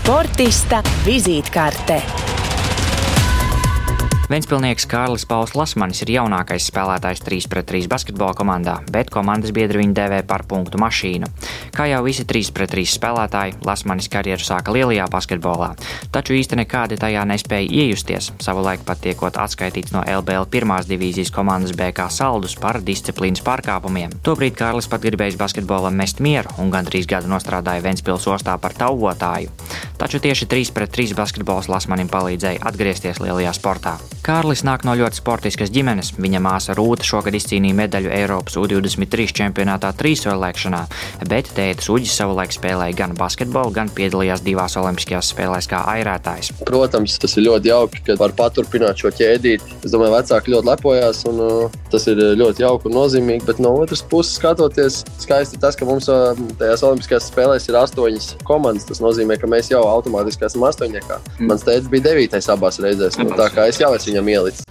Sportista vizītkarte. Ventspilnieks Kārlis Pauls Lasmanis ir jaunākais spēlētājs 3 pret 3 basketbola komandā, bet komandas biedri viņu dēvē par punktu mašīnu. Kā jau visi 3 pret 3 spēlētāji, Lasmanis karjeru sāka lielajā basketbolā, taču īsti nekādi tajā nespēja iejusties, savulaik pat tiekot atskaitīts no LBL pirmās divīzijas komandas BK saldus par disciplīnas pārkāpumiem. Tobrīd Kārlis pat gribējis basketbolam mest mieru un gandrīz gadu nostrādāja Ventspils ostā par tauvotāju. Taču tieši 3 pret 3 basketbols Lasmanim palīdzēja atgriezties lielajā sportā. Kārlis nāk no ļoti sportiskas ģimenes. Viņa māsa Rūta šogad izcīnīja medaļu Eiropas U23 čempionātā trīssolēkšanā, bet tēta Uģis savulaik spēlēja gan basketbolu, gan piedalījās divās olimpiskajās spēlēs kā airētājs. Protams, tas ir ļoti jauki, ka var paturpināt šo ķēdīti. Es domāju, vecāki ļoti lepojās, un uh, tas ir ļoti jauki un nozīmīgi. Bet no otras puses, skatoties, skaisti tas, ka mums uh, tajās olimpiskajās spēlēs ir astoņas komandas. Tas nozīmē, ka mēs jau automātiski esam astoņniekā. Mm. Mans tēvs bija devītais abās reizēs. Nu, tā kā es jau esmu viņam ielicis.